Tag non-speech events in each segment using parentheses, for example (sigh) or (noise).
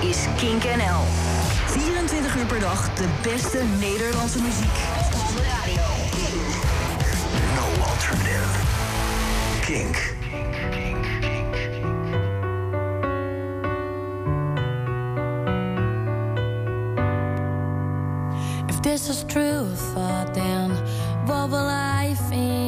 Is Kink NL. 24 uur per dag de beste Nederlandse muziek. Kink. No alternative. Kink. If this is true, thought then, what will I feel?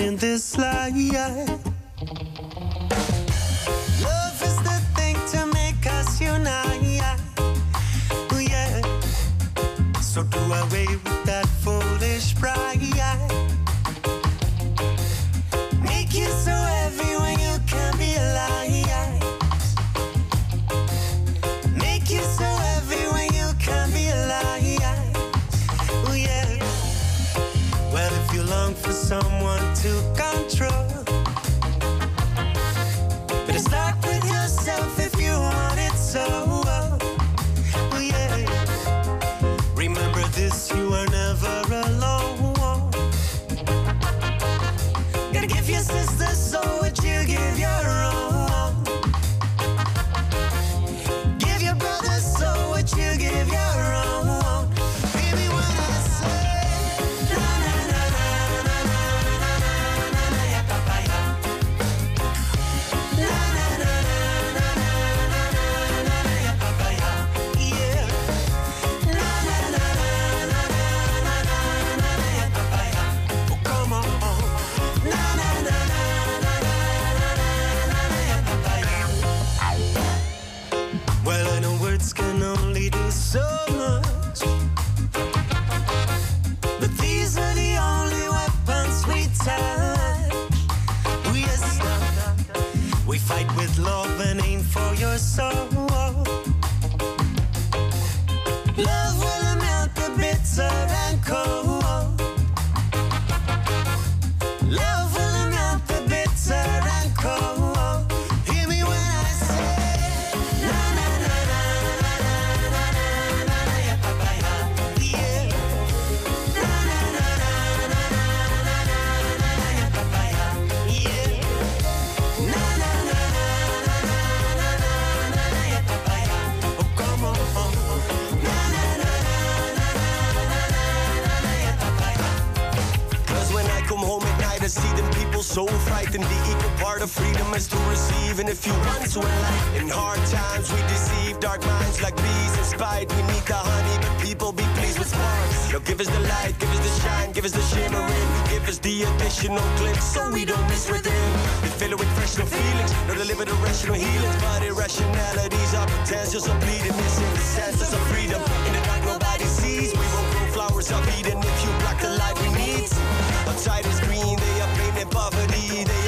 in this life. Additional glimpse so we don't miss within. We fill it with fresh new feelings, no deliver the rational healings, but irrationalities are potentials of bleeding, missing the senses of freedom. In the dark, nobody sees. We won't grow flowers of Eden if you block the light we need. Outside is green, they are blaming poverty, they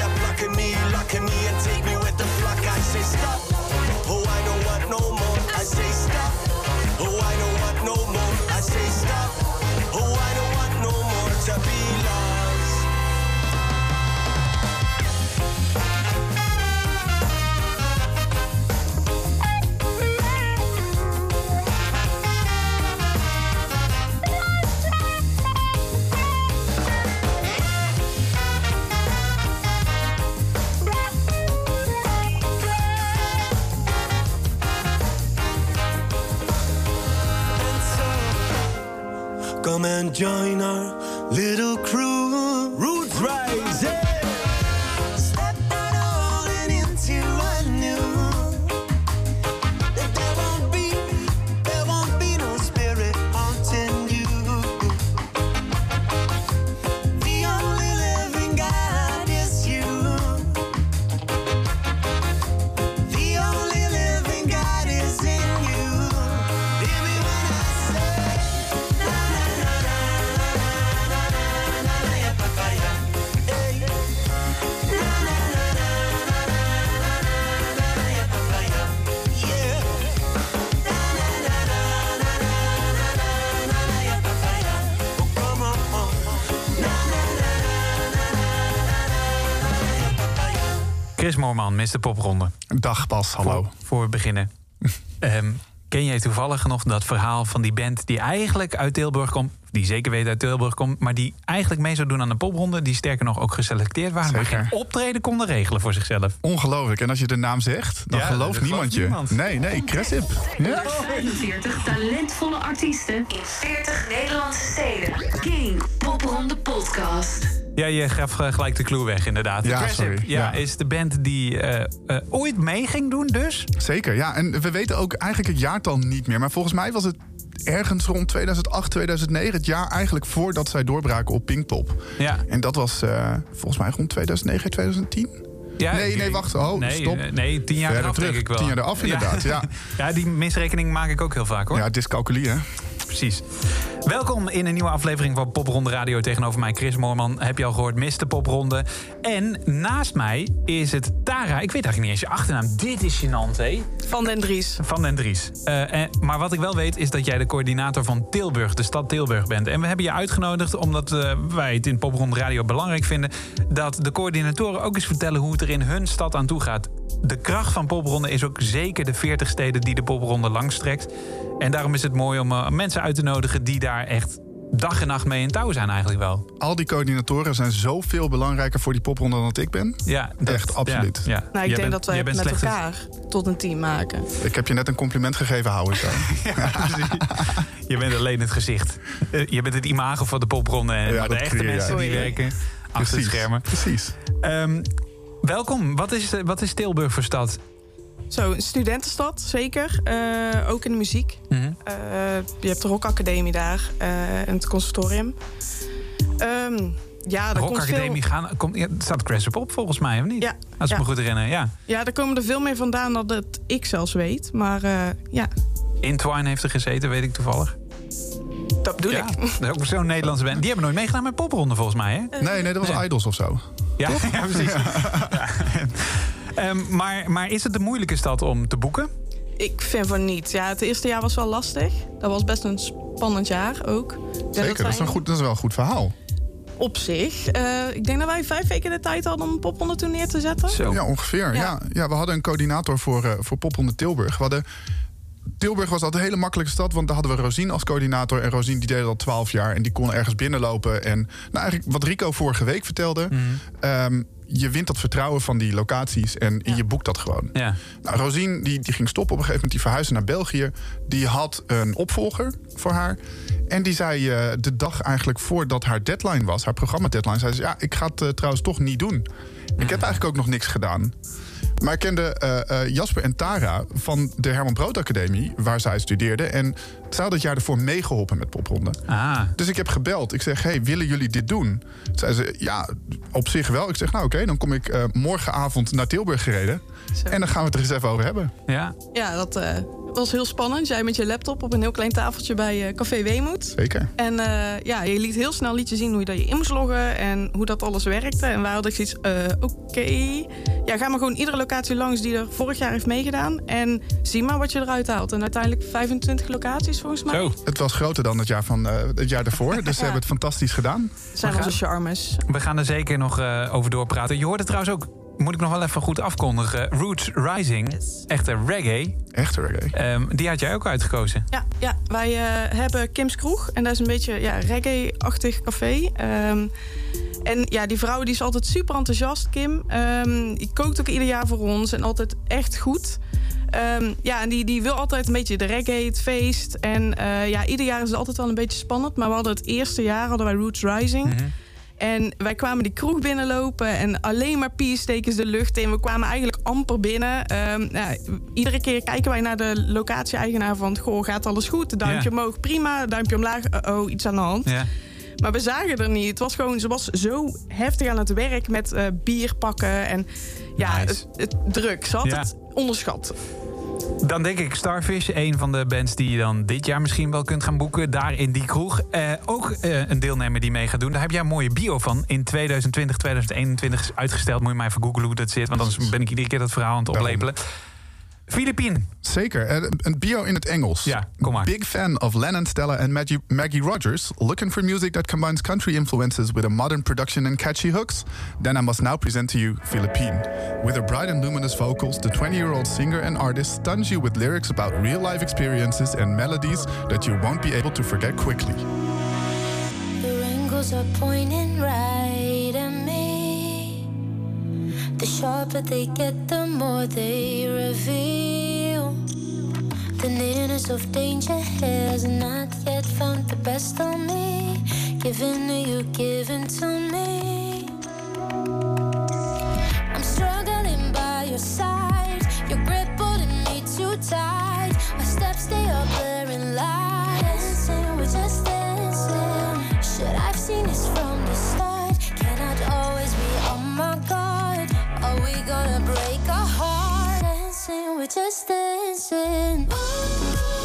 Moorman, Mr. Popronde. Dag Bas, hallo. Voor, voor we beginnen. (laughs) Ehm, ken jij toevallig nog dat verhaal van die band die eigenlijk uit Tilburg komt? Die zeker weet uit Tilburg komt, maar die eigenlijk mee zou doen aan de popronde. Die sterker nog ook geselecteerd waren, maar Zeker. geen optreden konden regelen voor zichzelf. Ongelooflijk. En als je de naam zegt, dan Ja, gelooft niemand je. niemand. Nee, nee, Cressip. Ja? 45 talentvolle artiesten in 40 Nederlandse steden. King Popronde Podcast. Ja, je gaf eh, gelijk de clue weg, inderdaad. Ja, sorry. Ja, Ja. is de band die eh, eh, ooit mee ging doen, dus. Zeker, ja. En we weten ook eigenlijk het jaartal niet meer. Maar volgens mij was het ergens rond 2008, 2009. Het jaar eigenlijk voordat zij doorbraken op Pinkpop. Ja. En dat was volgens mij rond 2009, 2010. Ja, Nee, nee, wacht. Oh, nee, stop. Nee, tien jaar Verder eraf, denk terug. ik wel. Tien jaar eraf, inderdaad, ja. (laughs) ja, die misrekening maak ik ook heel vaak, hoor. Ja, dyscalculie, hè? Precies. Welkom in een nieuwe aflevering van Popronde Radio. Tegenover mij Chris Moorman, heb je al gehoord, Mr. Popronde. En naast mij is het Tara. Ik weet eigenlijk niet eens je achternaam. Dit is gênant, hé? Van den Dries. Van den Dries. Eh, eh, maar wat ik wel weet is dat jij de coördinator van Tilburg, de stad Tilburg, bent. En we hebben je uitgenodigd omdat eh, wij het in Popronde Radio belangrijk vinden... dat de coördinatoren ook eens vertellen hoe het er in hun stad aan toe gaat. De kracht van Popronde is ook zeker de 40 steden die de Popronde langstrekt. En daarom is het mooi om eh, mensen uit te nodigen die daar echt dag en nacht mee in touw zijn eigenlijk wel. Al die coördinatoren zijn zoveel belangrijker voor die popronde dan dat ik ben. Ja, Echt, absoluut. Ja, ja. Nou, ik Jij denk bent- dat wij met elkaar tot een team maken. Ik heb je net een compliment gegeven, hou zo. (laughs) Je bent alleen het gezicht. Eh, je bent het imago van de popronde. En Ja, de echte creëer mensen die werken achter de schermen. Precies. Ehm, welkom. Wat is, eh, wat is Tilburg voor stad? Zo, een studentenstad, zeker. Eh, ook in de muziek. Mhm. Eh, je hebt de rockacademie daar eh, en het conservatorium. Ehm ja, daar Rock komt Academie veel, gaan. Komt, ja, staat Crash op, ja, of niet? Ja, Als ik ja. me goed herinner, ja. ja, daar komen er veel meer vandaan dan dat ik zelfs weet. Maar eh, ja, Intwine heeft er gezeten, weet ik toevallig. dat bedoel ja, ik. dat is ook zo'n Nederlandse band. Die hebben nooit meegedaan met popronde volgens mij, hè? Nee, nee, dat was Nee. Idols of zo. Ja, (laughs) ja precies. (laughs) Ehm, maar, maar is het een moeilijke stad om te boeken? Ik vind van niet. Ja, het eerste jaar was wel lastig. Dat was best een spannend jaar ook. Ik denk Zeker, dat is, wij een goed, dat is wel een goed verhaal. Op zich. eh, ik denk dat wij vijf weken de tijd hadden om een popronde toen neer te zetten. Zo. Ja, ongeveer. Ja. Ja. Ja, we hadden een coördinator voor, eh voor Tilburg. We hadden, Tilburg was altijd een hele makkelijke stad, want daar hadden we Rosien als coördinator. En Rosien die deed al twaalf jaar en die kon ergens binnenlopen. En nou, eigenlijk wat Rico vorige week vertelde. Ehm, je wint dat vertrouwen van die locaties en je boekt dat gewoon. Ja. Nou, Rosien die, die ging stoppen op een gegeven moment. Die verhuisde naar België. Die had een opvolger voor haar. En die zei eh, de dag eigenlijk voordat haar deadline was... haar programma deadline, zei ze... ja, ik ga het eh, trouwens toch niet doen. Ik heb eigenlijk ook nog niks gedaan. Maar ik kende eh, eh, Jasper en Tara van de Herman Brood Academie... waar zij studeerde. En zij had het jaar ervoor meegeholpen met popronde. Ah. Dus ik heb gebeld. Ik zeg, hey, willen jullie dit doen? Zei ze, ja, op zich wel. Ik zeg, nou oké, dan kom ik eh, morgenavond naar Tilburg gereden. En dan gaan we het er eens even over hebben. Ja. Ja, dat eh, was heel spannend. Jij met je laptop op een heel klein tafeltje bij eh, Café Weemoed. Zeker. En eh, ja, je liet heel snel liet je zien hoe je, dat je in moest loggen en hoe dat alles werkte. En wij hadden zoiets, eh oké. Ja, ga maar gewoon iedere locatie langs die er vorig jaar heeft meegedaan. En zie maar wat je eruit haalt. En uiteindelijk 25 locaties volgens mij. Zo. Het was groter dan het jaar, van, eh, het jaar daarvoor. Dus ze (laughs) hebben het fantastisch gedaan. zijn onze charmes. We gaan er zeker nog eh, over doorpraten. Je hoorde trouwens ook, moet ik nog wel even goed afkondigen... Roots Rising, echte reggae. Echte reggae. Ehm, die had jij ook uitgekozen. Ja, ja wij eh, hebben Kim's Kroeg. En dat is een beetje ja, reggae-achtig café. Ehm, en ja, die vrouw die is altijd super enthousiast, Kim. Ehm, die kookt ook ieder jaar voor ons en altijd echt goed. Ehm, ja, en die, die wil altijd een beetje de reggae, het feest. En eh, ja, ieder jaar is het altijd wel een beetje spannend. Maar we hadden het eerste jaar hadden wij Roots Rising. En wij kwamen die kroeg binnenlopen en alleen maar pierstekens de lucht in. We kwamen eigenlijk amper binnen. Ehm, nou, iedere keer kijken wij naar de locatie-eigenaar van... goh, gaat alles goed? Duimpje Ja. omhoog, prima. Duimpje omlaag, oh, iets aan de hand. Ja. Maar we zagen er niet. Het was gewoon, ze was zo heftig aan het werk met eh, bier pakken. En ja, Nice. het, het druk. Ze had Ja. het onderschat. Dan denk ik Starfish, een van de bands die je dan dit jaar misschien wel kunt gaan boeken. Daar in die kroeg. Eh, ook eh, een deelnemer die mee gaat doen. Daar heb jij een mooie bio van. In 2020, 2021 is uitgesteld. Moet je maar even googlen hoe dat zit. Want anders ben ik iedere keer dat verhaal aan het Daarom. Oplepelen. Filipine. Zeker. En Een bio in het Engels. Ja, kom maar. Big fan of Lennon Stella and Maggie, Maggie Rogers. Looking for music that combines country influences with a modern production and catchy hooks? Then I must now present to you Philippine. With her bright and luminous vocals, the 20-year-old singer and artist stuns you with lyrics about real-life experiences and melodies that you won't be able to forget quickly. Your angles are pointing right at me. The sharper they get, the more they reveal. The nearness of danger has not yet found the best on me. Given to you, given to me. I'm struggling by your side. Your grip holding me too tight. My steps stay up there in Dancing, we're just dancing. Ooh,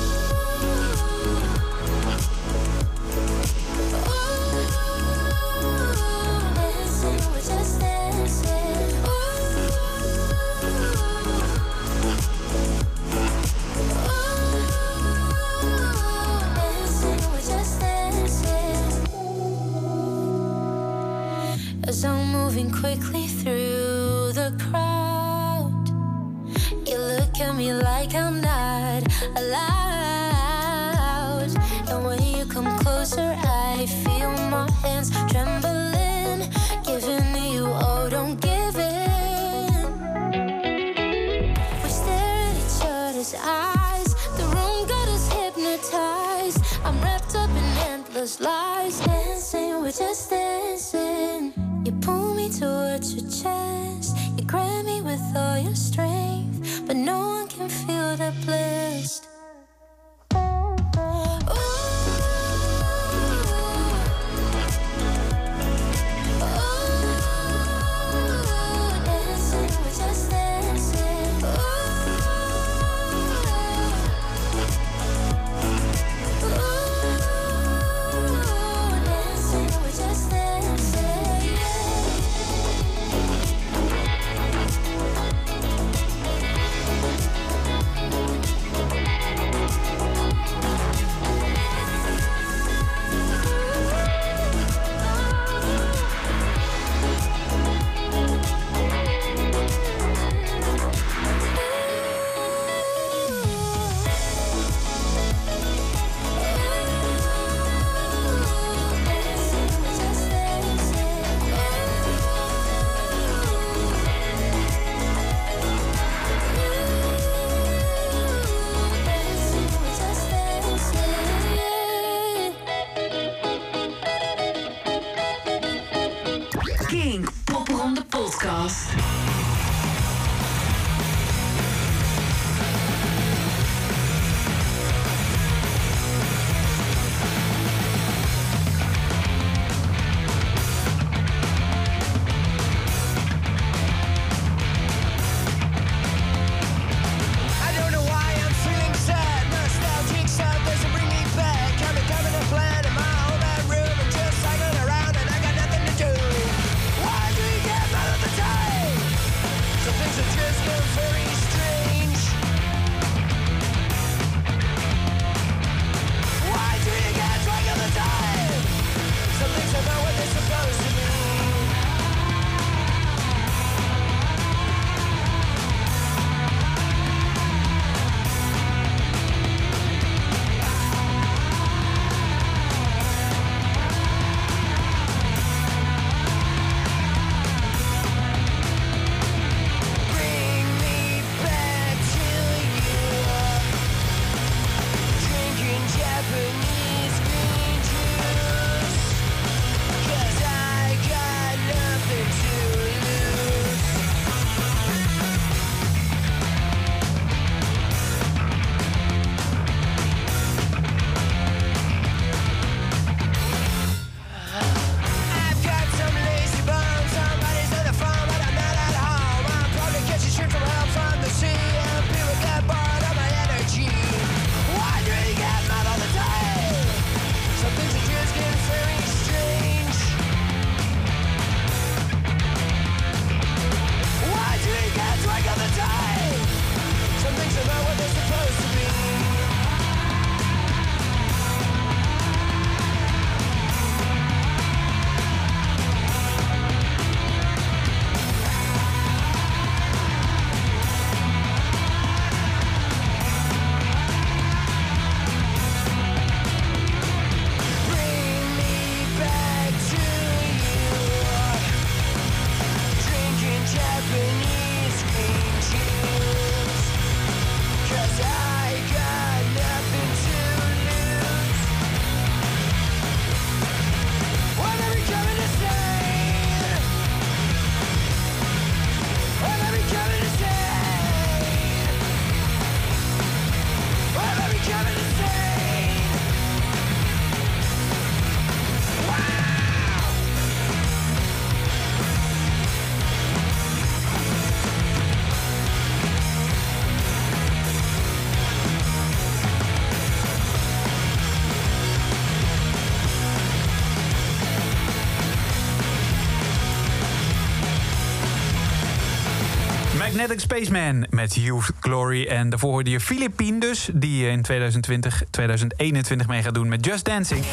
Magnetic Spaceman met Youth Glory. En daarvoor hoorde je Philippine dus, die in 2020, 2021 mee gaat doen met Just Dancing.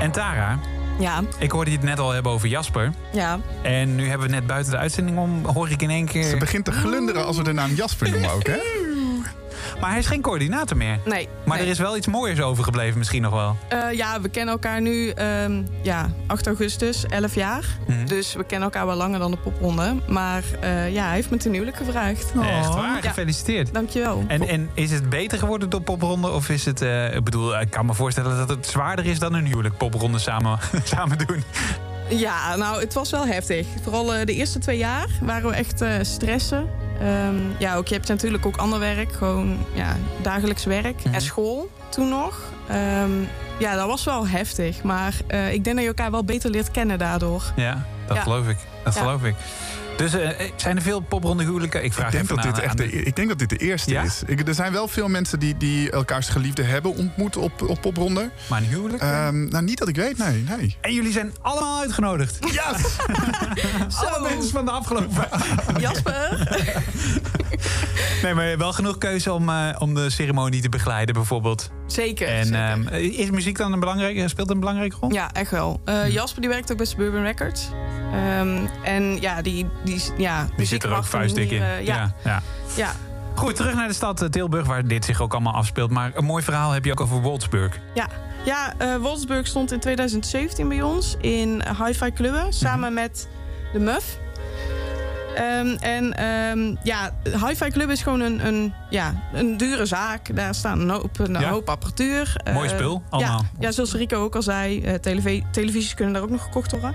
En Tara, Ja, ik hoorde je het net al hebben over Jasper. ja. En nu hebben we net buiten de uitzending om, hoor ik in één keer... Ze begint te glunderen als we de naam Jasper noemen ook, hè? Maar hij is geen coördinator meer. Nee. Maar nee. er is wel iets mooiers overgebleven misschien nog wel. Eh, ja, we kennen elkaar nu ehm, ja, 8 augustus, 11 jaar. Mhm. Dus we kennen elkaar wel langer dan de popronde. Maar eh, ja, hij heeft me ten huwelijk gevraagd. Echt waar, Ja. gefeliciteerd. Dankjewel. En, en is het beter geworden door popronde? Of is het, eh, ik bedoel, ik kan me voorstellen dat het zwaarder is dan een huwelijk popronde samen, (laughs) samen doen. Ja, nou, het was wel heftig. Vooral de eerste twee jaar waren we echt eh, stressen. Ehm, ja, ook, je hebt natuurlijk ook ander werk. Gewoon ja, dagelijks werk Mhm. en school toen nog. Ehm, ja, dat was wel heftig. Maar eh, ik denk dat je elkaar wel beter leert kennen daardoor. Ja, dat Ja. geloof ik. Dat Ja. geloof ik. Dus eh, zijn er veel popronde huwelijken? Ik vraag Ik denk, dat dit aan- echt aan de, ik denk dat dit de eerste Ja? is. Ik, er zijn wel veel mensen die, die elkaars geliefden hebben ontmoet op, op popronde. Maar een huwelijk? Ehm, nou, niet dat ik weet, nee. nee. en jullie zijn allemaal uitgenodigd. Yes! (laughs) Alle mensen van de afgelopen. Jasper? (laughs) (laughs) Nee, maar wel genoeg keuze om, eh, om de ceremonie te begeleiden, bijvoorbeeld. Zeker. En zeker. ehm, is muziek dan een belangrijke, speelt een belangrijke rol? Ja, echt wel. Eh, Jasper die werkt ook bij Suburban Records. Ehm, en ja, die, die, ja, Die zit er ook vuistdik in. ja, ja. ja. Goed, terug naar de stad eh, Tilburg, waar dit zich ook allemaal afspeelt. Maar een mooi verhaal heb je ook over Wolfsburg. Ja, ja eh, Wolfsburg stond in 2017 bij ons in Hi-Fi Clubben samen met de Muff. Ehm, en ehm, ja, Hi-Fi Club is gewoon een, een, ja, een dure zaak. Daar staan een hoop, een Ja. hoop apparatuur. Mooi Eh, spul, allemaal. Ja, ja, zoals Rico ook al zei, eh, televi- televisies kunnen daar ook nog gekocht worden.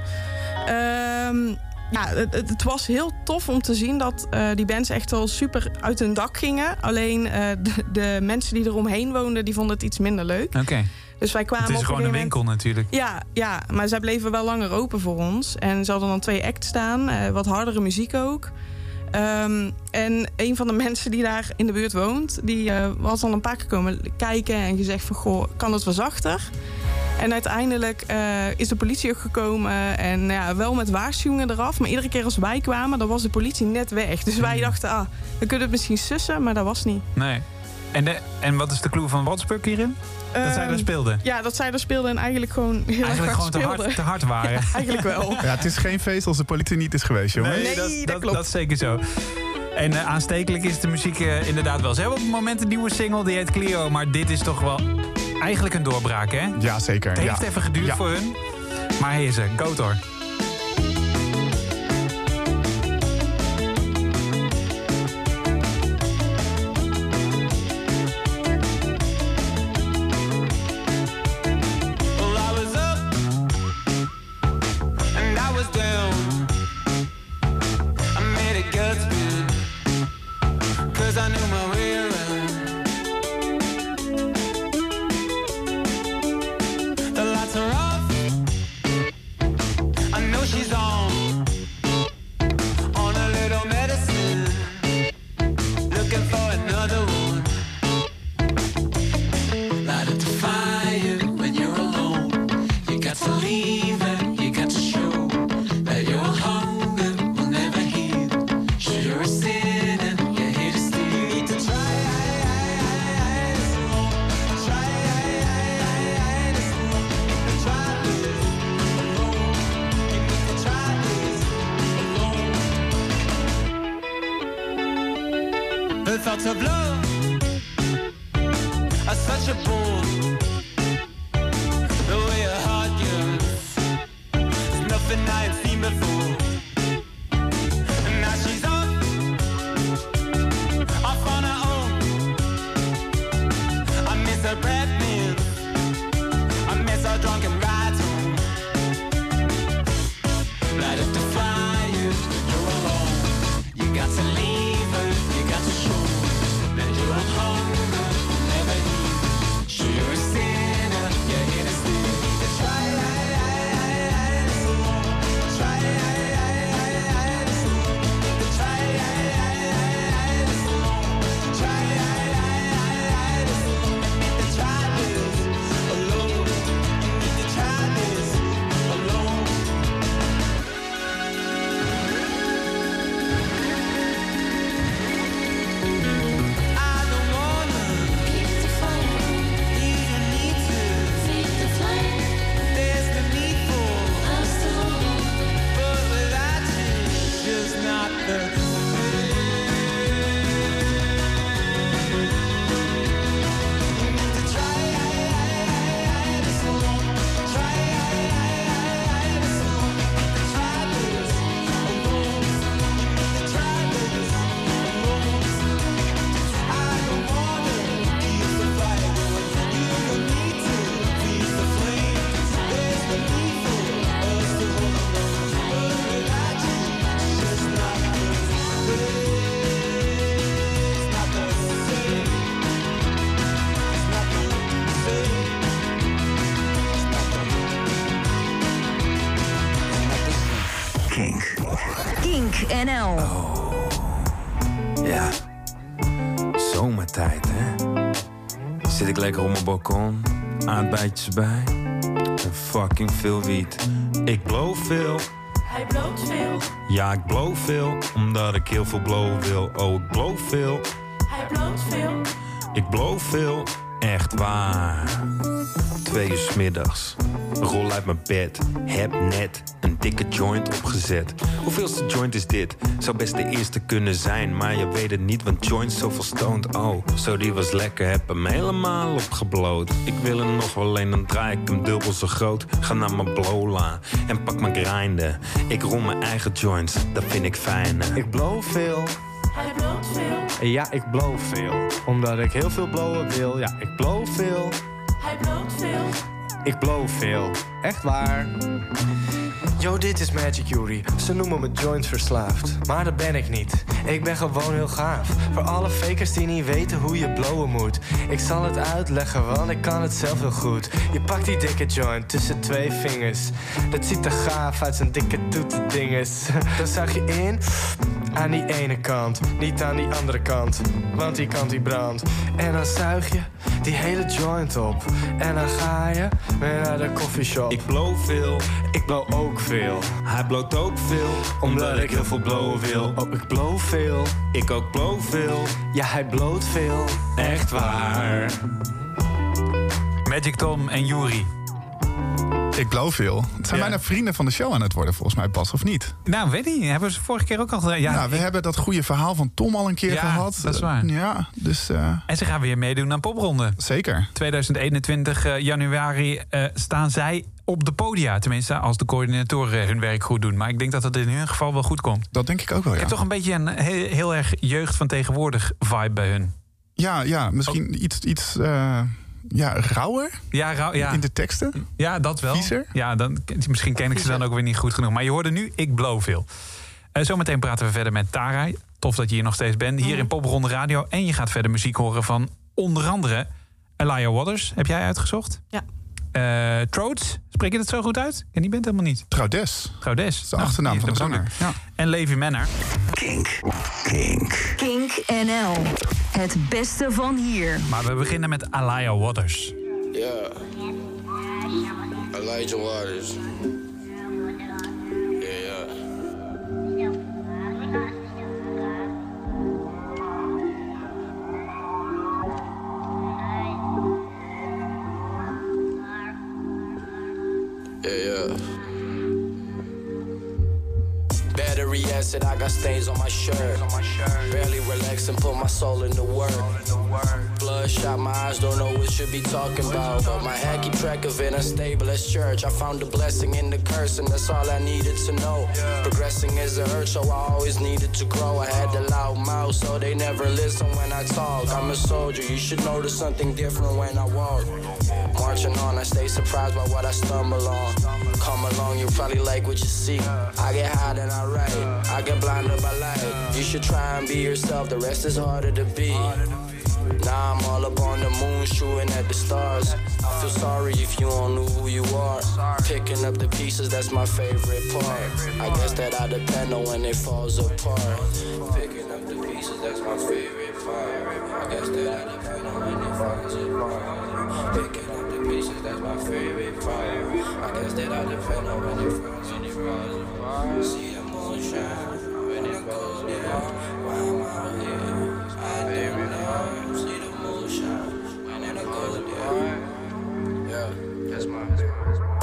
Ehm, ja, het, het- was heel tof om te zien dat eh, die bands echt wel super uit hun dak gingen. Alleen eh, de, de mensen die eromheen woonden, die vonden het iets minder leuk. Oké. Dus wij kwamen Het is op gewoon een moment- winkel natuurlijk. Ja, ja, maar zij bleven wel langer open voor ons. En ze hadden dan twee acts staan, eh, wat hardere muziek ook. Ehm, en een van de (laughs) mensen die daar in de buurt woont, die eh, was dan een paar keer komen kijken en gezegd van goh, kan het wel zachter? En uiteindelijk eh, is de politie ook gekomen en ja, wel met waarschuwingen eraf. Maar iedere keer als wij kwamen, dan was de politie net weg. Dus wij dachten, ah, dan kunnen we het misschien sussen, maar dat was niet. Nee. En, de, en wat is de clue van Wolfsburg hierin? Dat zij er Ehm, speelden. Ja, dat zij er speelden en eigenlijk gewoon heel erg Eigenlijk hard gewoon te hard, te hard (laughs) waren. Ja, eigenlijk wel. (laughs) Ja, het is geen feest als de politie niet is geweest, jongens. Nee, dat dat, klopt. dat is zeker zo. En eh, aanstekelijk is de muziek eh, inderdaad wel. Ze hebben op het moment een nieuwe single, die heet Clio. Maar dit is toch wel eigenlijk een doorbraak, hè? Ja, zeker. Het heeft ja. even geduurd Ja. voor hun. Maar hier is ze. Go Ja, zomertijd, hè? Zit ik lekker op mijn balkon, aardbeidjes bij. En fucking veel wiet. Ik blow veel. Hij bloot veel. Ja, ik blow veel, omdat ik heel veel blowen wil. Oh, ik blow veel. Hij bloot veel. Ik blow veel, echt waar. Twee uur middags. Rol uit mijn bed. Heb net een dikke joint opgezet. Hoeveelste joint is dit? Zou best de eerste kunnen zijn, maar je weet het niet, want joints zoveel stoned. Oh, zo die was lekker, heb hem helemaal opgebloot. Ik wil er nog wel een, dan draai ik hem dubbel zo groot. Ga naar mijn blowla en pak mijn grinden. Ik rol mijn eigen joints, dat vind ik fijner. Ik blow veel. Hij bloot veel. Ja, ik blow veel. Omdat ik heel veel blowen wil. Ja, ik blow veel. Hij bloot veel. Ik blow veel. Echt waar. Yo, dit is Magic Yuri. Ze noemen me joint verslaafd. Maar dat ben ik niet. Ik ben gewoon heel gaaf. Voor alle fakers die niet weten hoe je blowen moet. Ik zal het uitleggen, want ik kan het zelf heel goed. Je pakt die dikke joint tussen twee vingers. Dat ziet er gaaf uit, zijn dikke toetendinges. (laughs) Dan zag je in aan die ene kant, niet aan die andere kant. Want die kant die brandt. En dan zuig je die hele joint op. En dan ga je weer naar de koffieshop. Ik blow veel. Ik blow ook veel. Hij bloot ook veel, Omdat ik heel veel blowen wil. Oh, ik blow veel. Ik ook blow veel. Ja, hij bloot veel. Echt waar. Magic Tom en Yuri. Ik blow veel. Het zijn Ja. bijna vrienden van de show aan het worden, volgens mij, Bas, of niet? Nou, weet ik niet. Hebben we ze vorige keer ook al gedaan? Ja, Ja, we hebben dat goede verhaal van Tom al een keer Ja, gehad. dat is waar. Ja, dus eh, En ze gaan weer meedoen aan popronde. zeker. 2021 eh, januari eh, staan zij op de podia. Tenminste, als de coördinatoren hun werk goed doen. Maar ik denk dat het in hun geval wel goed komt. Dat denk ik ook wel, Ik ja. heb toch een beetje een heel, heel erg jeugd van tegenwoordig vibe bij hun. Ja, ja misschien iets, iets eh, ja, rauwer Ja, rauw- ja. in de teksten. ja dat wel. Viezer? Ja, dan, misschien ken ik ze dan ook weer niet goed genoeg. Maar je hoorde nu, ik blow veel. Eh, zometeen praten we verder met Tara. Tof dat je hier nog steeds bent. Hier in Popronde Radio. En je gaat verder muziek horen van onder andere Elijah Waters. Heb jij uitgezocht? Ja. Eh Troats, spreek je dat zo goed uit? En die bent helemaal niet. Troudes. Gaudes. Dat is de achternaam van de zanger. Ja. En Levi Manor. Kink. Kink. Kink NL. Het beste van hier. Maar we beginnen met Elijah Waters. Yeah. Elijah Waters. Yeah, yeah. Battery acid, I got stains on my shirt. Barely relax and put my soul into work. Bloodshot, my eyes don't know what should be talking about. But my head keep track of it, unstable as church. I found the blessing in the curse, and that's all I needed to know. Progressing is a hurt, so I always needed to grow. I had the loud mouth, so they never listen when I talk. I'm a soldier, you should notice something different when I walk. Marching on, I stay surprised by what I stumble on. Come along, you probably like what you see. I get high and I write. I get blinded by light. You should try and be yourself, the rest is harder to be. Now I'm all up on the moon, shooting at the stars. I feel sorry if you don't know who you are. Picking up the pieces, that's my favorite part. I guess that I depend on when it falls apart. Picking up the pieces, that's my favorite part. I guess that I depend on when it falls apart. Picking up the pieces, that's my favorite part. I guess that I depend on when it falls apart. See when it goes down. Out here, I don't know. See the moonshine when it goes down. Yeah, that's my.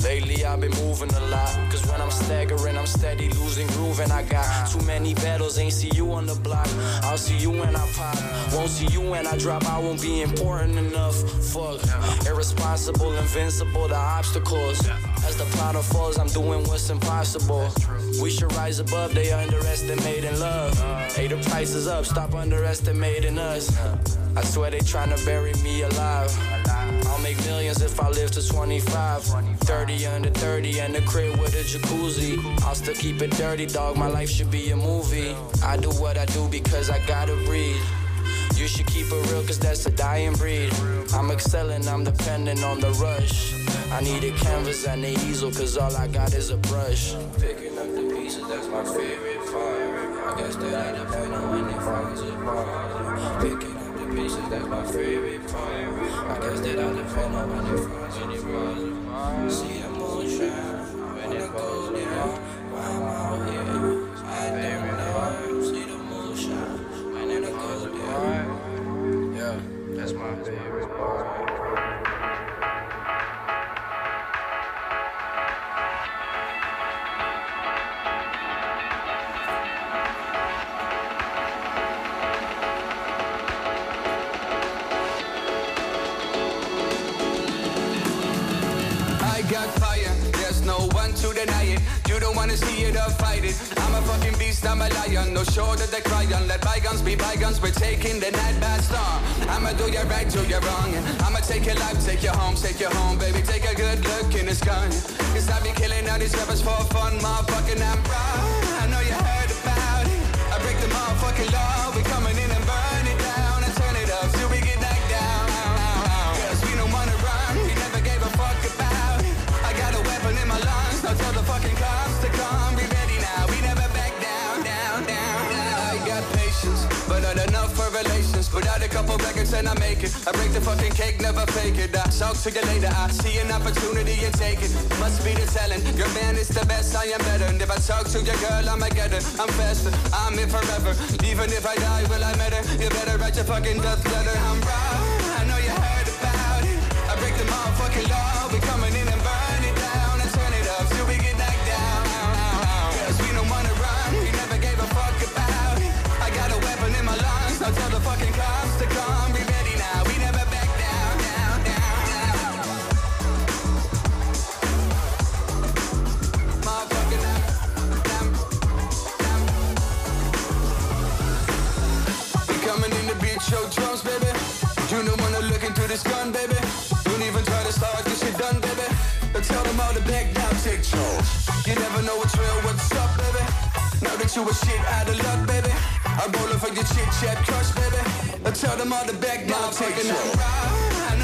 Lately I've been moving a lot Cause when I'm staggering I'm steady losing groove And I got too many battles Ain't see you on the block I'll see you when I pop Won't see you when I drop I won't be important enough Fuck Irresponsible, invincible The obstacles As the plot unfolds I'm doing what's impossible We should rise above They underestimating love Hey the price is up Stop underestimating us I swear they tryna bury me alive I'll make millions if I live to 25. 30 under 30 and a crib with a jacuzzi. I'll still keep it dirty, dog. My life should be a movie. I do what I do because I gotta breathe. You should keep it real, cause that's a dying breed. I'm excelling, I'm dependent on the rush. I need a canvas and an easel, cause all I got is a brush. Picking up the pieces, that's my favorite part. I guess that I depend on when it falls apart. Picking up the pieces, that's my favorite part. I guess that I depend on when it falls apart. See the moonshine when it goes wanna see it it. I'm a fucking beast, I'm a lion. No shoulder to cry on. Let bygones be bygones, we're taking the night by storm. I'ma do you right, do you wrong. I'ma take your life, take you home, take you home, baby. Take a good look in the sky. Cause I be killing all these rappers for fun, motherfucking I'm proud. I know you heard about it. I break the motherfucking law. And I make it. I break the fucking cake, never fake it. I talk to you later, I see an opportunity and take it. Must be the talent, your man is the best, I am better. And if I talk to your girl, I'ma get her. I'm faster, I'm in forever. Even if I die, will I matter? You better write your fucking death letter. I'm proud, beat baby. You don't wanna look into this gun, baby. Don't even try to start this shit done, baby. But tell them all to back down, take charge. You never know what's real, what's up, baby. Now that you a shit out of luck, baby. I'm rolling for your chit chat crush, baby. But tell them all to back down, take charge.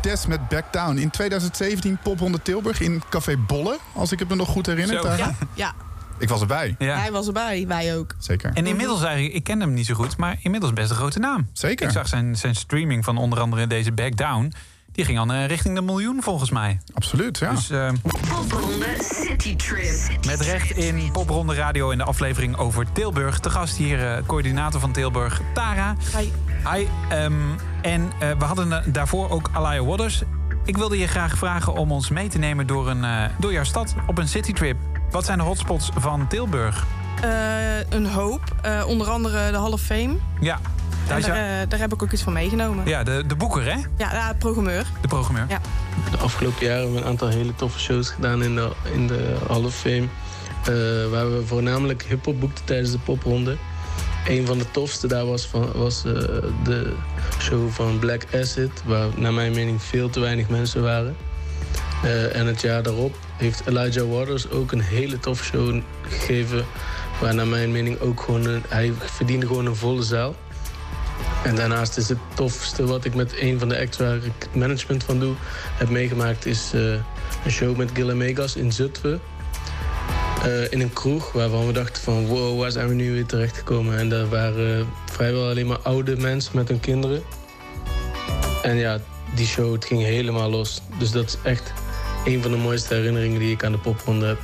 Des met Back Down. In 2017 Popronde Tilburg in Café Bolle. Als ik het me nog goed herinner. Ja, (laughs) ja. Ik was erbij. hij was erbij, wij ook. Zeker. En inmiddels eigenlijk, ik ken hem niet zo goed, maar inmiddels best een grote naam. Zeker. Ik zag zijn, zijn streaming van onder andere deze Back Down. Die ging al eh, richting de miljoen volgens mij. Absoluut, ja. Dus eh, Popronde City Trip. met recht in Popronde Radio in de aflevering over Tilburg. Te gast hier eh, coördinator van Tilburg, Tara. Hi. Hi. ehm, en eh, we hadden eh, daarvoor ook Alaya Waters. Ik wilde je graag vragen om ons mee te nemen door, een, eh, door jouw stad op een citytrip. Wat zijn de hotspots van Tilburg? Eh, een hoop. Eh, onder andere de Hall of Fame. Ja, daar, heb ik ook iets van meegenomen. ja de, de boeker, hè? Ja, ja, programmeur. De programmeur. Ja. De afgelopen jaren hebben we een aantal hele toffe shows gedaan in de, in de Hall of Fame. Eh, waar we voornamelijk hip-hop boekten tijdens de popronde. Een van de tofste daar was, van, was eh, de show van Black Acid, waar naar mijn mening veel te weinig mensen waren. Eh, en het jaar daarop heeft Elijah Waters ook een hele toffe show gegeven. Waar naar mijn mening ook gewoon... Een, hij verdiende gewoon een volle zaal. En daarnaast is het tofste wat ik met een van de acts waar ik het management van doe... heb meegemaakt is eh, een show met Gilla Megas in Zutphen. Eh, in een kroeg waarvan we dachten van wow, waar zijn we nu weer terechtgekomen? En daar waren vrijwel alleen maar oude mensen met hun kinderen. En ja, die show het ging helemaal los. Dus dat is echt een van de mooiste herinneringen die ik aan de popronde heb.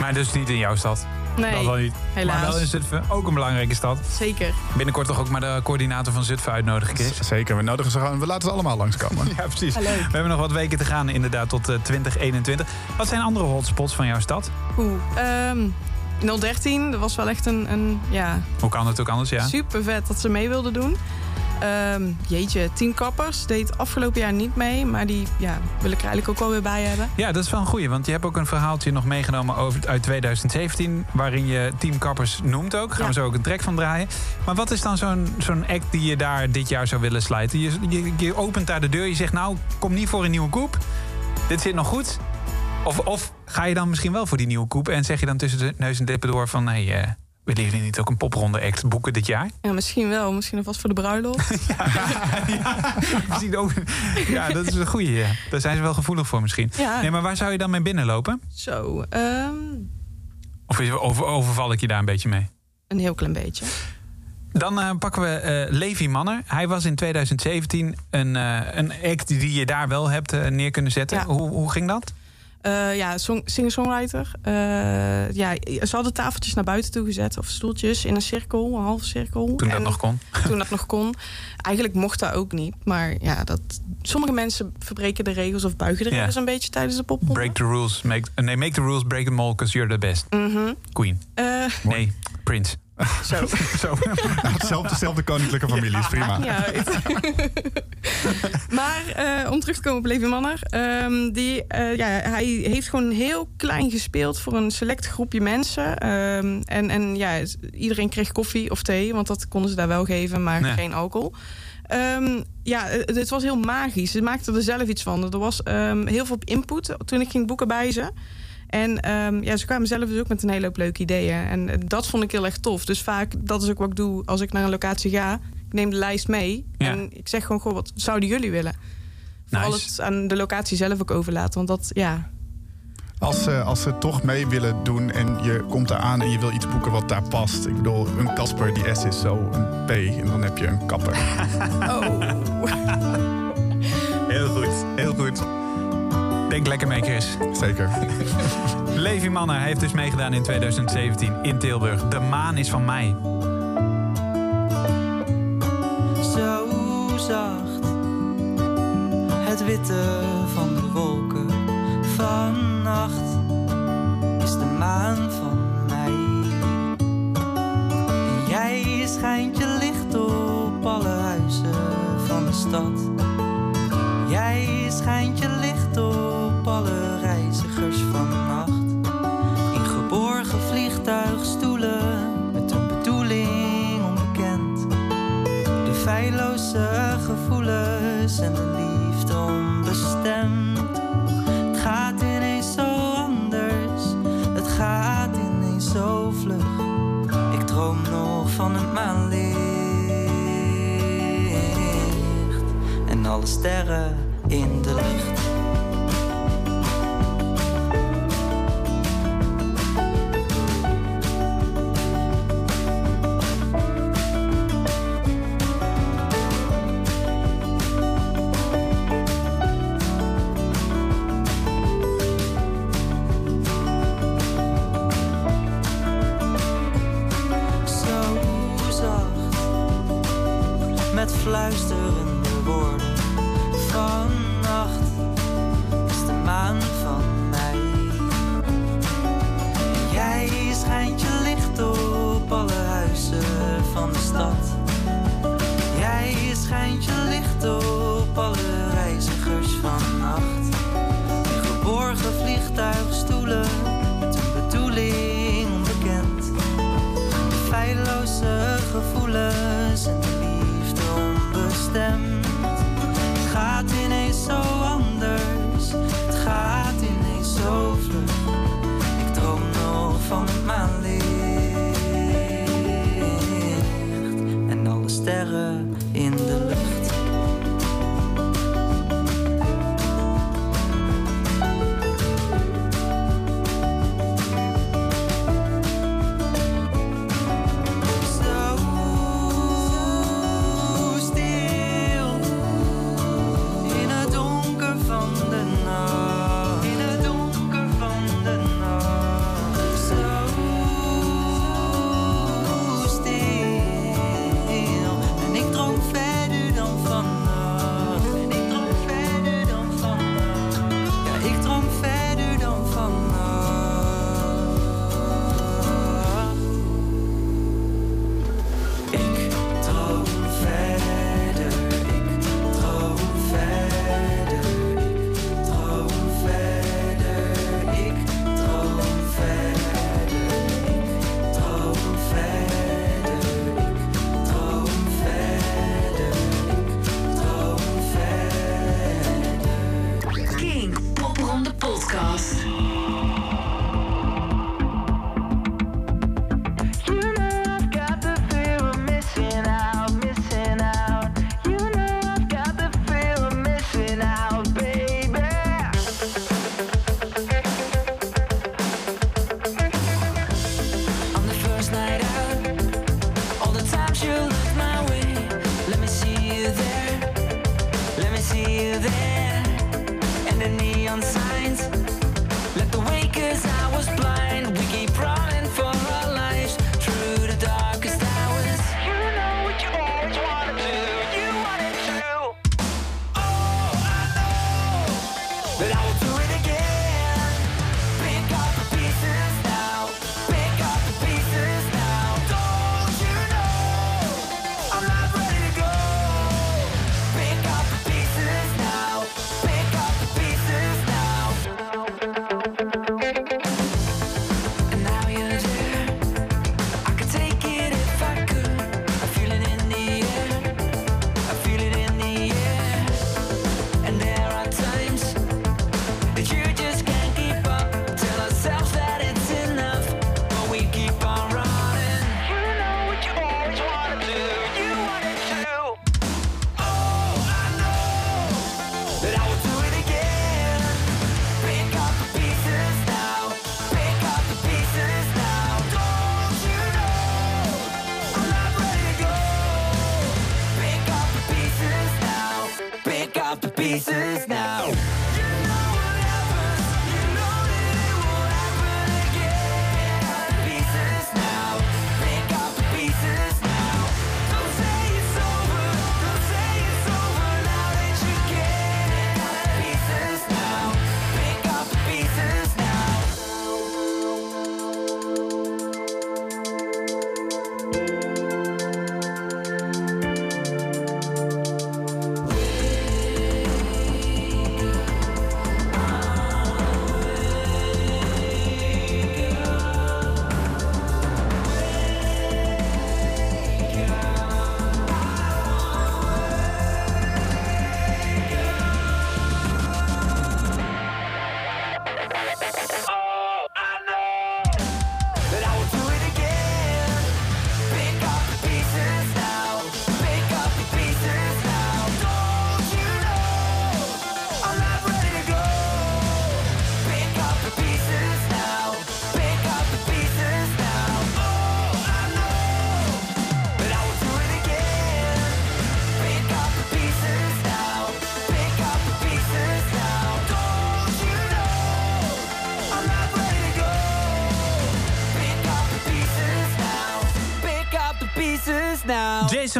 Maar dus niet in jouw stad? Nee, dat wel niet. helaas. Maar wel in Zutphen, ook een belangrijke stad. Zeker. Binnenkort toch ook maar de coördinator van Zutphen uitnodigen, Chris? Zeker, we nodigen ze gewoon. We laten ze allemaal langskomen. (laughs) ja, precies. We hebben nog wat weken te gaan, inderdaad, tot eh, 2021. Wat zijn andere hotspots van jouw stad? Oeh, ehm 013, dat was wel echt een, een ja, Hoe kan het ook anders, ja? super vet dat ze mee wilden doen. Ehm, jeetje, Team Kappers deed afgelopen jaar niet mee, maar die ja, wil ik er eigenlijk ook wel weer bij hebben. Ja, dat is wel een goeie, want je hebt ook een verhaaltje nog meegenomen over, uit 2017... waarin je Team Kappers noemt ook. Gaan we zo ook een track van draaien. Maar wat is dan zo'n zo'n act die je daar dit jaar zou willen sluiten? Je, je, je opent daar de deur, je zegt nou, kom niet voor een nieuwe koep. Dit zit nog goed. Of, of ga je dan misschien wel voor die nieuwe koep... en zeg je dan tussen de neus en lippen door van... nee, eh, willen jullie niet ook een popronde act boeken dit jaar? Ja, misschien wel, misschien alvast voor de bruiloft. (laughs) (laughs) Misschien ook- ja, dat is een goeie. Ja. Daar zijn ze wel gevoelig voor misschien. Ja. Nee, maar waar zou je dan mee binnenlopen? Zo, ehm, Of is- over, overval ik je daar een beetje mee? een heel klein beetje. Dan eh, pakken we eh, Levi Manner. Hij was in 2017 een, eh, een act die je daar wel hebt neer kunnen zetten. Ja. Hoe, hoe ging dat? Eh, ja, song- singer-songwriter. Eh, ja, ze hadden tafeltjes naar buiten toe gezet. Of stoeltjes in een cirkel, een halve cirkel. Toen dat nog kon. (laughs) Toen dat nog kon. Eigenlijk mocht dat ook niet. Maar ja, dat, sommige mensen verbreken de regels of buigen de Ja. regels een beetje tijdens de popronde. Break the rules. Make, nee, make the rules, break them all, because you're the best. Mhm. Queen. Eh, Nee, Prince. (laughs) Zo. Zo. (laughs) Hetzelfde, dezelfde koninklijke familie is prima. (laughs) Maar eh, om terug te komen op Levi Manner. ehm, die, eh, ja, hij heeft gewoon heel klein gespeeld voor een select groepje mensen. Ehm, en en ja, iedereen kreeg koffie of thee, want dat konden ze daar wel geven, maar Nee. geen alcohol. Ehm, ja, het, was heel magisch. Ze maakten er zelf iets van. Er was heel veel input toen ik ging boeken bij ze. En ehm, ja, ze kwamen zelf dus ook met een hele hoop leuke ideeën. En eh, dat vond ik heel erg tof. Dus vaak, dat is ook wat ik doe als ik naar een locatie ga. Ik neem de lijst mee. Ja. En ik zeg gewoon, goh, wat zouden jullie willen? Vooral Nice. het aan de locatie zelf ook overlaten. Want dat, ja... Als ze, als ze toch mee willen doen en je komt daar aan en je wil iets boeken wat daar past. Ik bedoel, een Casper die S is zo, een P en dan heb je een kapper. (laughs) Oh. (laughs) Heel goed, heel goed. Denk lekker mee, Chris. Zeker. (laughs) Levi Manner heeft dus meegedaan in 2017 in Tilburg. De maan is van mij. Zo zacht, het witte van de wolken. Vannacht is de maan van mij. En jij schijnt je licht op alle huizen van de stad. Jij schijnt je licht op alle reizigers van nacht. In geborgen vliegtuigstoelen met een bedoeling onbekend. De feilloze gevoelens en de liefde onbestemd. Het gaat ineens zo anders, het gaat ineens zo vlug. Ik droom nog van het maanlicht en alle sterren vliegtuigstoelen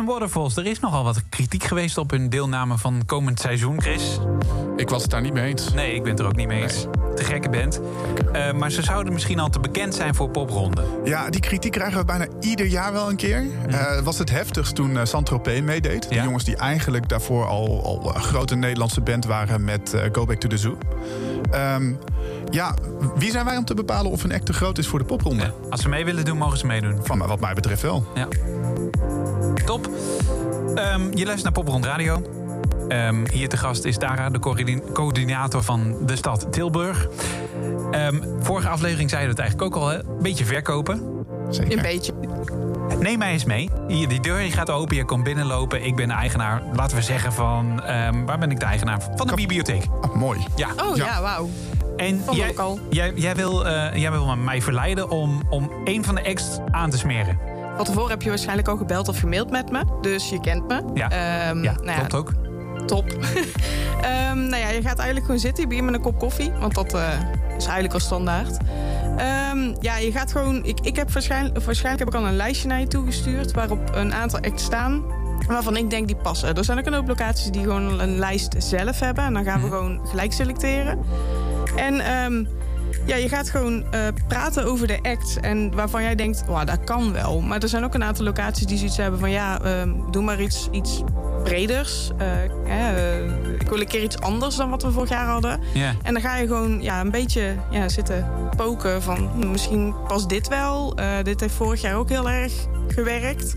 Waterfalls, er is nogal wat kritiek geweest op hun deelname van komend seizoen, Chris. Ik was het daar niet mee eens. Nee, ik ben het er ook niet mee eens. Te gekke band. Eh, maar ze zouden misschien al te bekend zijn voor popronden. Ja, die kritiek krijgen we bijna ieder jaar wel een keer. Eh, was het heftigst toen uh, Saint-Tropez meedeed. Die jongens die eigenlijk daarvoor al, al een grote Nederlandse band waren met eh, Go Back to the Zoo. Ehm, ja, wie zijn wij om te bepalen of een act te groot is voor de popronde? Als ze mee willen doen, mogen ze meedoen. Van wat mij betreft wel. Ja. Top. Ehm, je luistert naar Poprond Radio. Ehm, hier te gast is Dara, de coördin- coördinator van de stad Tilburg. Ehm, vorige aflevering zeiden we het eigenlijk ook al, hè? een beetje verkopen. Een beetje. Neem mij eens mee. Hier, die deur die gaat open, je komt binnenlopen. Ik ben de eigenaar, laten we zeggen van... ehm, waar ben ik de eigenaar? Van de bibliotheek. Ah, mooi. Ja. Oh ja, wauw. En jij, ook al. jij, jij, wil, eh, jij wil mij verleiden om, om een van de acts aan te smeren. Van tevoren heb je waarschijnlijk al gebeld of gemaild met me. Dus je kent me. Ja, Ehm, ja nou klopt ook. Top. (laughs) Ehm, nou ja, je gaat eigenlijk gewoon zitten. Je begint met een kop koffie. Want dat eh, is eigenlijk al standaard. Ehm, ja, je gaat gewoon... Ik, ik heb waarschijnlijk, waarschijnlijk heb ik al een lijstje naar je toegestuurd... waarop een aantal acts staan waarvan ik denk die passen. Er zijn ook een hoop locaties die gewoon een lijst zelf hebben. En dan gaan we gewoon gelijk selecteren. En ja, je gaat gewoon eh, praten over de act. En waarvan jij denkt, wow, dat kan wel. Maar er zijn ook een aantal locaties die zoiets hebben van... ja, ehm, doe maar iets, iets breders. Eh, eh, ik wil een keer iets anders dan wat we vorig jaar hadden. En dan ga je gewoon ja, een beetje ja, zitten poken van... hm, misschien past dit wel. Dit heeft vorig jaar ook heel erg gewerkt.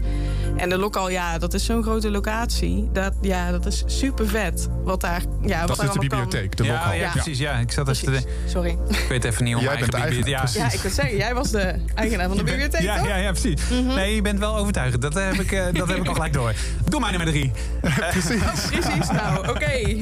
En de lokaal, ja, dat is zo'n grote locatie. Dat, ja, dat is super vet. Wat daar, ja, wat Dat daar is de kan. bibliotheek, de ja, lokaal. Ja, precies. Ja, ik zat even te denken. Sorry. Ik weet even niet hoe Jij mijn eigen bibliotheek... Ja. Ja, ik wil zeggen, jij was de eigenaar van de bibliotheek, ja, toch? ja, ja, precies. Nee, je bent wel overtuigend. Dat heb ik, eh, dat heb ik al gelijk door. Doe maar nummer drie. (laughs) Precies. Precies, nou, oké.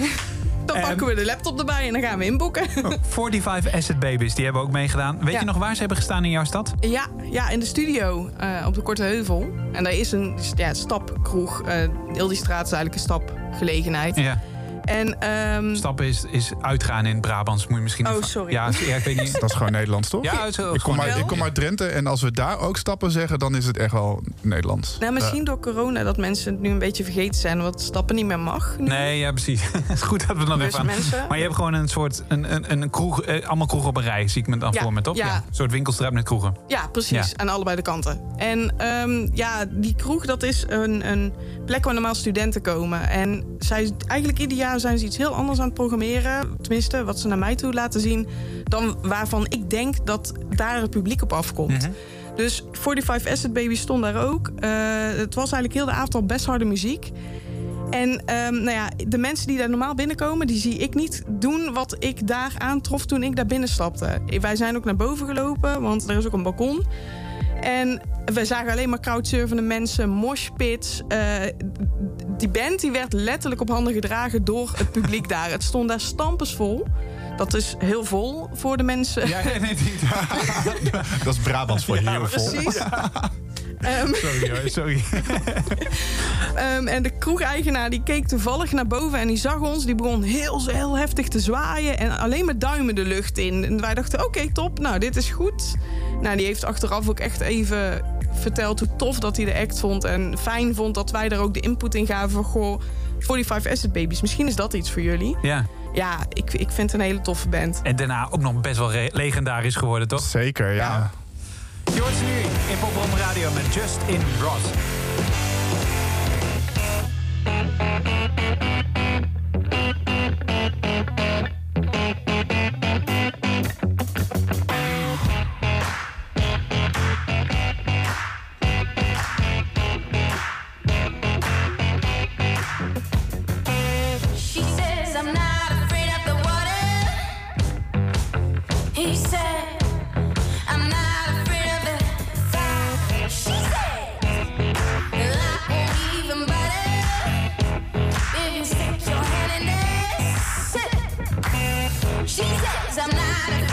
Dan Ehm, pakken we de laptop erbij en dan gaan we inboeken. (laughs) 45 Asset Babies, die hebben ook meegedaan. Weet Ja. je nog waar ze hebben gestaan in jouw stad? Ja, ja, in de studio eh, op de Korte Heuvel. En daar is een ja, stapkroeg. eh heel die straat is eigenlijk een stapgelegenheid. Ja. En, ehm, Stappen is, is uitgaan in het Brabants. Moet je misschien Oh, even- sorry. Ja, ja, ik weet niet. Dat is gewoon Nederlands, toch? Ja, ik, kom uit, ik kom uit Drenthe en als we daar ook stappen zeggen, dan is het echt wel Nederlands. nou, misschien Eh, door corona dat mensen het nu een beetje vergeten zijn... wat stappen niet meer mag. nu. Nee, ja, precies. (laughs) Het is goed dat we dan Dus even aan... mensen- Maar je hebt gewoon een soort... Een, een, een kroeg, eh, allemaal kroegen op een rij, zie ik me dan Ja, voor me, toch? ja. Een soort winkelstraat met kroegen. Ja, precies. Ja. Aan allebei de kanten. En ehm, ja, die kroeg, dat is een, een plek waar normaal studenten komen. En zij, eigenlijk ieder zijn ze iets heel anders aan het programmeren. Tenminste, wat ze naar mij toe laten zien. Dan waarvan ik denk dat daar het publiek op afkomt. Mhm. Dus 45 Asset Baby stond daar ook. Eh, het was eigenlijk heel de avond al best harde muziek. En ehm, nou ja, de mensen die daar normaal binnenkomen, die zie ik niet doen wat ik daar aantrof toen ik daar binnenstapte. Wij zijn ook naar boven gelopen, want er is ook een balkon. En we zagen alleen maar crowdsurfende mensen, moshpits. Eh, die band die werd letterlijk op handen gedragen door het publiek daar. Het stond daar stampensvol. Dat is heel vol voor de mensen. Ja, nee, nee, (laughs) Dat is Brabants voor heel vol. precies. (laughs) Ehm, Sorry hoor, sorry. (laughs) Ehm, en de kroegeigenaar die keek toevallig naar boven en die zag ons. Die begon heel, heel heftig te zwaaien en alleen met duimen de lucht in. En wij dachten, oké, top, nou, dit is goed. Nou, die heeft achteraf ook echt even verteld hoe tof dat hij de act vond. En fijn vond dat wij daar ook de input in gaven van... Goh, 45 Acid Babies, misschien is dat iets voor jullie. Ja. Ja, ik, ik vind het een hele toffe band. En daarna ook nog best wel legendarisch geworden, toch? Zeker, ja. Ze nu in Popron Radio met Justin Ross. She says I'm not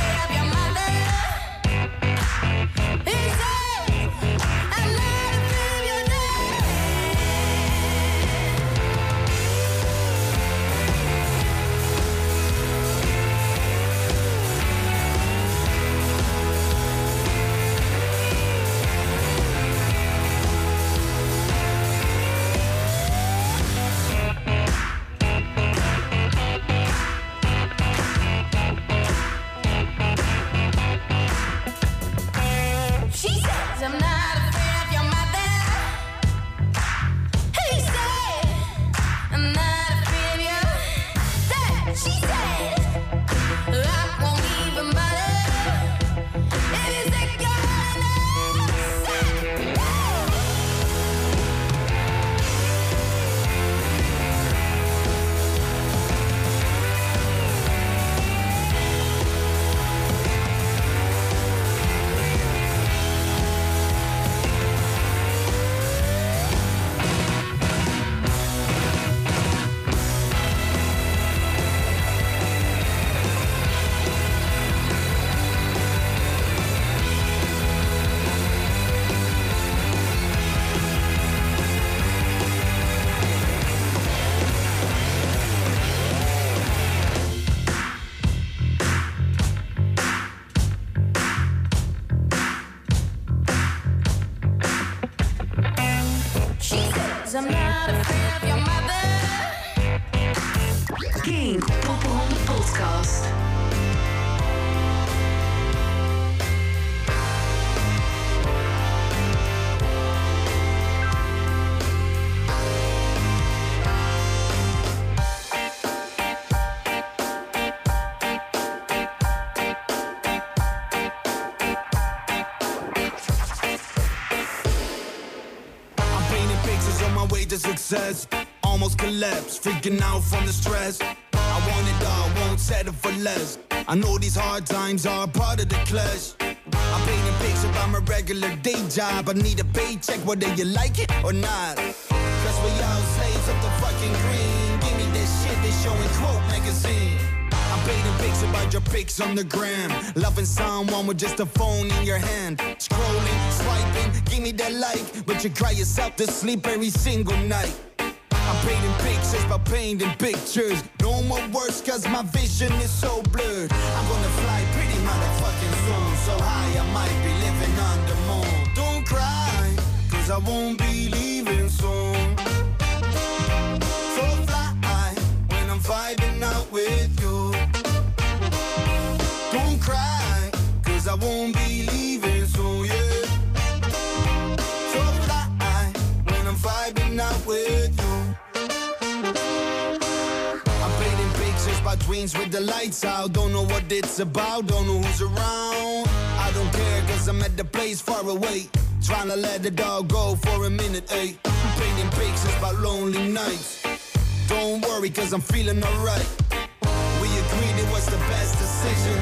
Collapse, freaking out from the stress. I want it all, won't settle for less. I know these hard times are part of the clash. I'm painting pictures about my regular day job. I need a paycheck, whether you like it or not. Cause we all slaves of the fucking green. Give me that shit they showing quote magazine. I'm painting pics about your pics on the gram. Loving someone with just a phone in your hand. Scrolling, swiping, give me that like. But you cry yourself to sleep every single night. I'm painting pictures by painting pictures. No more words cause my vision is so blurred. I'm gonna fly pretty motherfucking soon. So high I might be living on the moon. Don't cry, cause I won't be with the lights out. Don't know what it's about, don't know who's around. I don't care, cause I'm at the place far away. Trying to let the dog go for a minute, ayy. Painting pictures by lonely nights. Don't worry, cause I'm feeling alright. We agreed it was the best decision,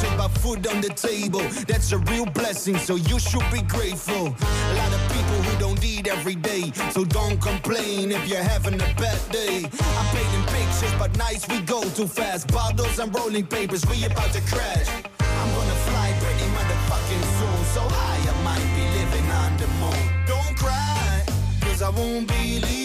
shit by food on the table. That's a real blessing, so you should be grateful. A lot of people who don't eat every day, so don't complain if you're having a bad day. I'm painting pictures, but nights we go too fast. Bottles and rolling papers, we about to crash. I'm gonna fly pretty motherfucking soon, so high I might be living on the moon. Don't cry, cause I won't be leaving.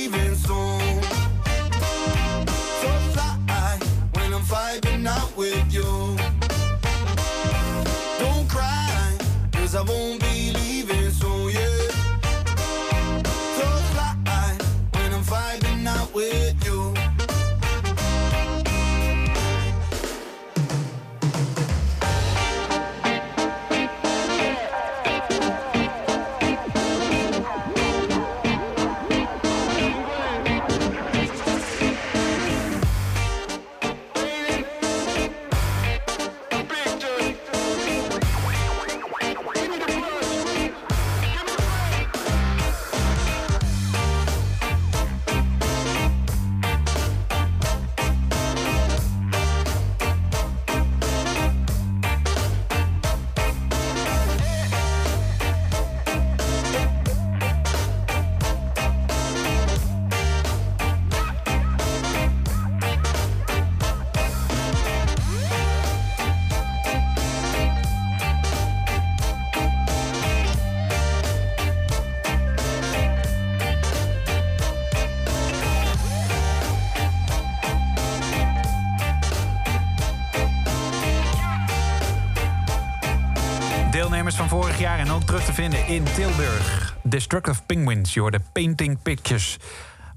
Destructive Penguins, je hoorde Painting Pictures.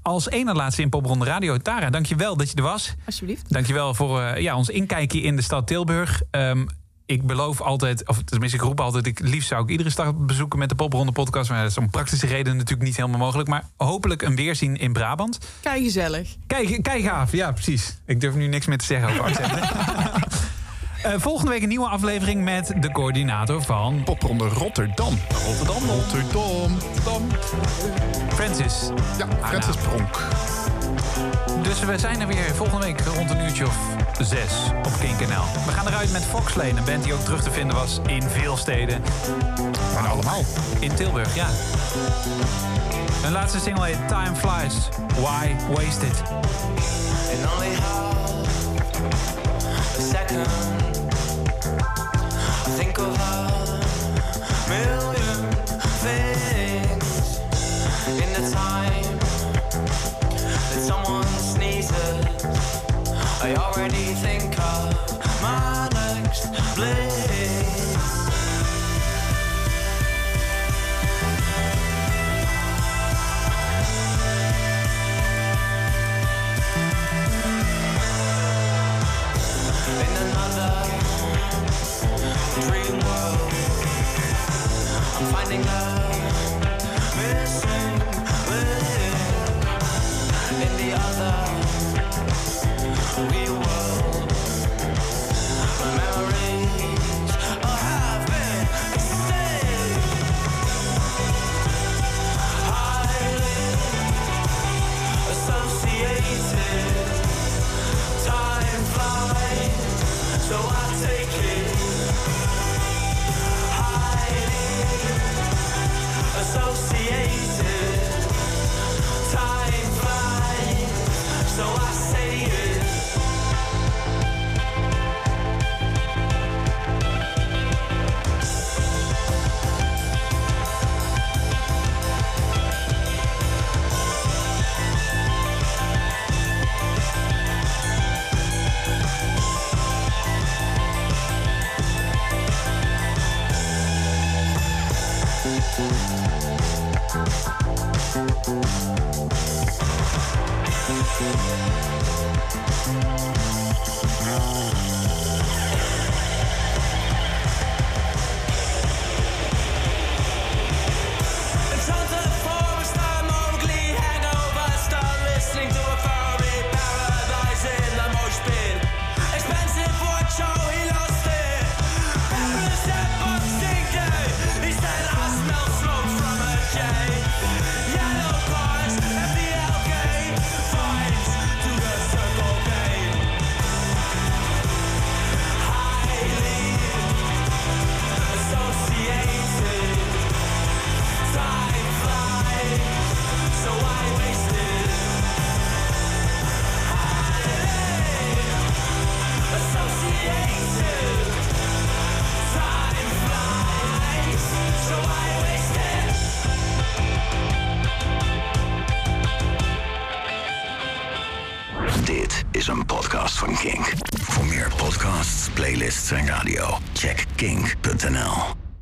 Als ene laatste in Popronde Radio. Tara, dankjewel dat je er was. Alsjeblieft. Dankjewel voor eh, ja, ons inkijkje in de stad Tilburg. Ehm, ik beloof altijd, of tenminste ik roep altijd... Ik, liefst zou ik iedere stad bezoeken met de Popronde podcast. Maar dat is om praktische redenen natuurlijk niet helemaal mogelijk. Maar hopelijk een weerzien in Brabant. Kijk gezellig. Kijk, kijk gaaf, ja precies. Ik durf nu niks meer te zeggen over accenten. (laughs) Eh, volgende week een nieuwe aflevering met de coördinator van... Popronde Rotterdam. Rotterdam. Rotterdam. Rotterdam. Francis. Ja, Francis Pronk. Dus we zijn er weer volgende week rond een uurtje of zes op Kink NL. We gaan eruit met Foxlane, een band die ook terug te vinden was in veel steden. Maar allemaal. In Tilburg, ja. Hun laatste single heet Time Flies. Why Waste It? And only half a second.